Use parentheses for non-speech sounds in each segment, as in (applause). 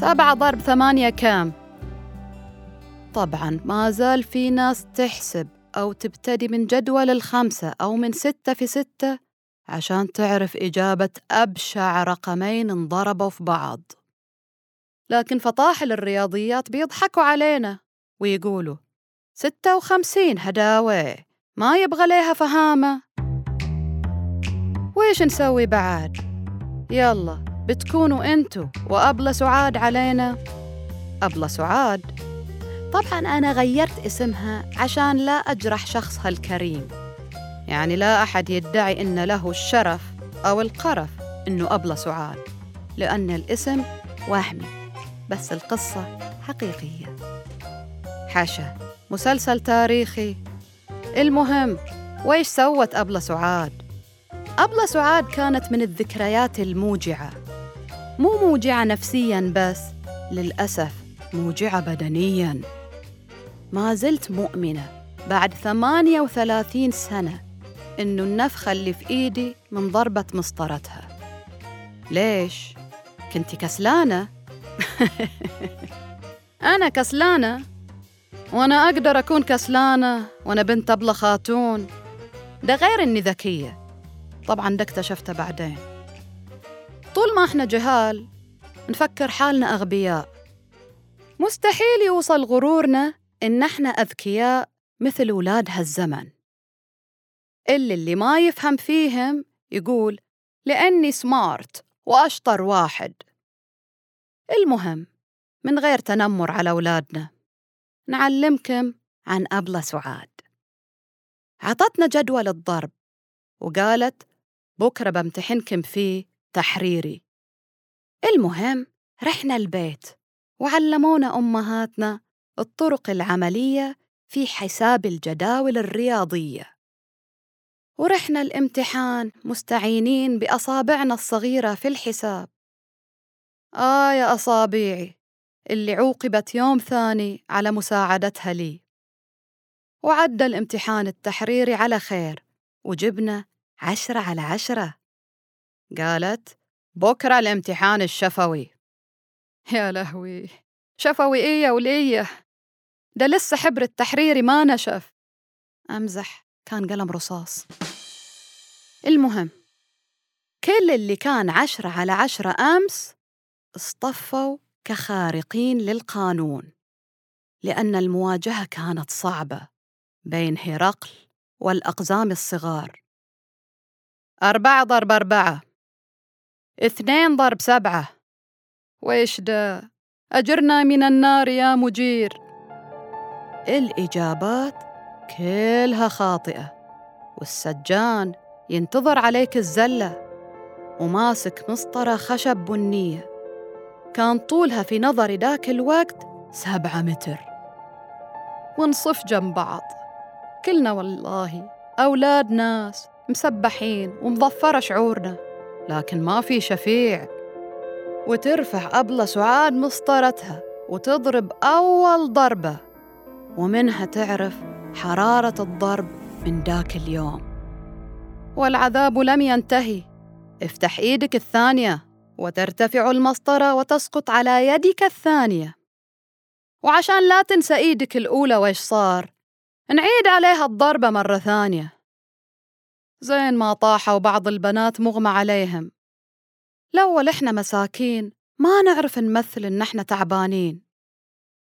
سبعة ضرب ثمانية كام؟ طبعا ما زال في ناس تحسب أو تبتدي من جدول الخمسة أو من ستة في ستة عشان تعرف إجابة أبشع رقمين انضربوا في بعض لكن فطاحل الرياضيات بيضحكوا علينا ويقولوا ستة وخمسين هداوي ما يبغى ليها فهامة ويش نسوي بعد؟ يلا بتكونوا انتو وأبلة سعاد علينا. أبلة سعاد. طبعا أنا غيرت اسمها عشان لا أجرح شخصها الكريم يعني لا أحد يدعي إن له الشرف أو القرف إنه أبلة سعاد لأن الاسم وهمي بس القصة حقيقية. حاشا مسلسل تاريخي. المهم ويش سوت أبلة سعاد؟ أبلة سعاد كانت من الذكريات الموجعة. مو موجعة نفسياً بس للأسف موجعة بدنياً ما زلت مؤمنة بعد 38 سنة إنه النفخة اللي في إيدي من ضربة مسطرتها ليش؟ كنتي كسلانة؟ (laughs) أنا كسلانة؟ وأنا أقدر أكون كسلانة وأنا بنت أبلة خاتون ده غير إني ذكية طبعا ده اكتشفته بعدين طول ما إحنا جهال نفكر حالنا أغبياء. مستحيل يوصل غرورنا إن إحنا أذكياء مثل ولاد هالزمن اللي اللي ما يفهم فيهم يقول لأني سمارت وأشطر واحد. المهم من غير تنمر على أولادنا نعلمكم عن أبلة سعاد. عطتنا جدول الضرب وقالت بكرة بمتحنكم فيه تحريري. المهم رحنا البيت وعلمونا أمهاتنا الطرق العملية في حساب الجداول الرياضية. ورحنا الامتحان مستعينين بأصابعنا الصغيرة في الحساب. آه يا أصابيعي اللي عوقبت يوم ثاني على مساعدتها لي. وعدى الامتحان التحريري على خير وجبنا عشرة على عشرة. قالت بكرة الامتحان الشفوي. يا لهوي. شفوي إيه يا ولية؟ ده لسه حبر التحريري ما نشف. أمزح كان قلم رصاص. المهم كل اللي كان عشرة على عشرة أمس اصطفوا كخارقين للقانون لأن المواجهة كانت صعبة بين هرقل والأقزام الصغار. أربعة ضرب أربعة. اثنين ضرب سبعة. ويش ده؟ أجرنا من النار يا مجير. الإجابات كلها خاطئة والسجان ينتظر عليك الزلة. وماسك مسطرة خشب بنية. كان طولها في نظري ذاك الوقت سبعة متر. ونصف جنب بعض. كلنا والله أولاد ناس مسبحين ومضفرة شعورنا. لكن ما في شفيع. وترفع أبلة سعاد مسطرتها وتضرب أول ضربة. ومنها تعرف حرارة الضرب من ذاك اليوم. والعذاب لم ينتهي. افتح إيدك الثانية وترتفع المسطرة وتسقط على يدك الثانية. وعشان لا تنسى إيدك الأولى وإيش صار؟ نعيد عليها الضربة مرة ثانية. زين ما طاحوا بعض البنات مغمى عليهم. الأول إحنا مساكين ما نعرف نمثل إن إحنا تعبانين.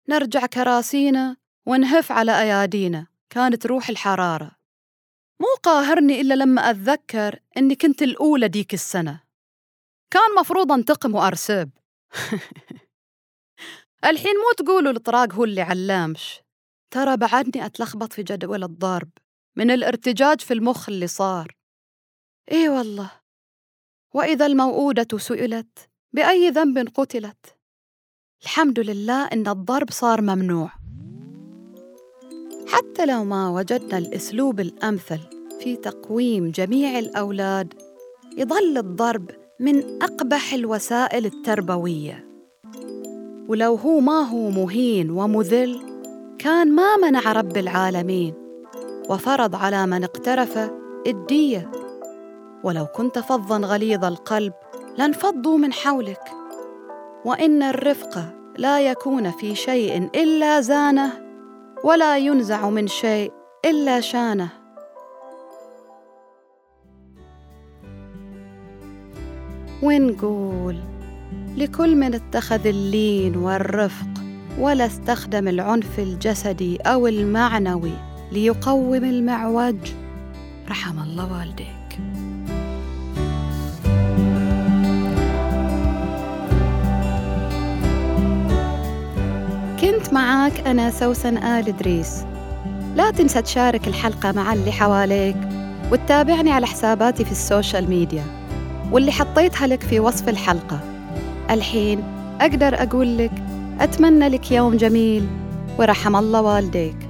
نرجع كراسينا ونهف على أيادينا كانت روح الحرارة. مو قاهرني إلا لما أتذكر إني كنت الأولى ديك السنة. كان مفروض أنتقم وأرسب. (laughs) الحين مو تقولوا الطراق هو اللي علامش ترى بعدني أتلخبط في جدول الضرب. من الارتجاج في المخ اللي صار. إيه والله. وإذا الموءودة سئلت بأي ذنب قتلت. الحمد لله إن الضرب صار ممنوع. حتى لو ما وجدنا الأسلوب الأمثل في تقويم جميع الأولاد يظل الضرب من أقبح الوسائل التربوية. ولو هو ما هو مهين ومذل كان ما منع رب العالمين وفرض على من اقترف الدية. ولو كنت فظا غليظ القلب لانفضوا من حولك. وإن الرفق لا يكون في شيء إلا زانه ولا ينزع من شيء إلا شانه. ونقول لكل من اتخذ اللين والرفق ولا استخدم العنف الجسدي أو المعنوي ليقوم المعوج. رحم الله والديك. كنت معاك أنا سوسن آل إدريس. لا تنسى تشارك الحلقة مع اللي حواليك وتتابعني على حساباتي في السوشيال ميديا واللي حطيتها لك في وصف الحلقة. الحين أقدر أقول لك أتمنى لك يوم جميل ورحم الله والديك.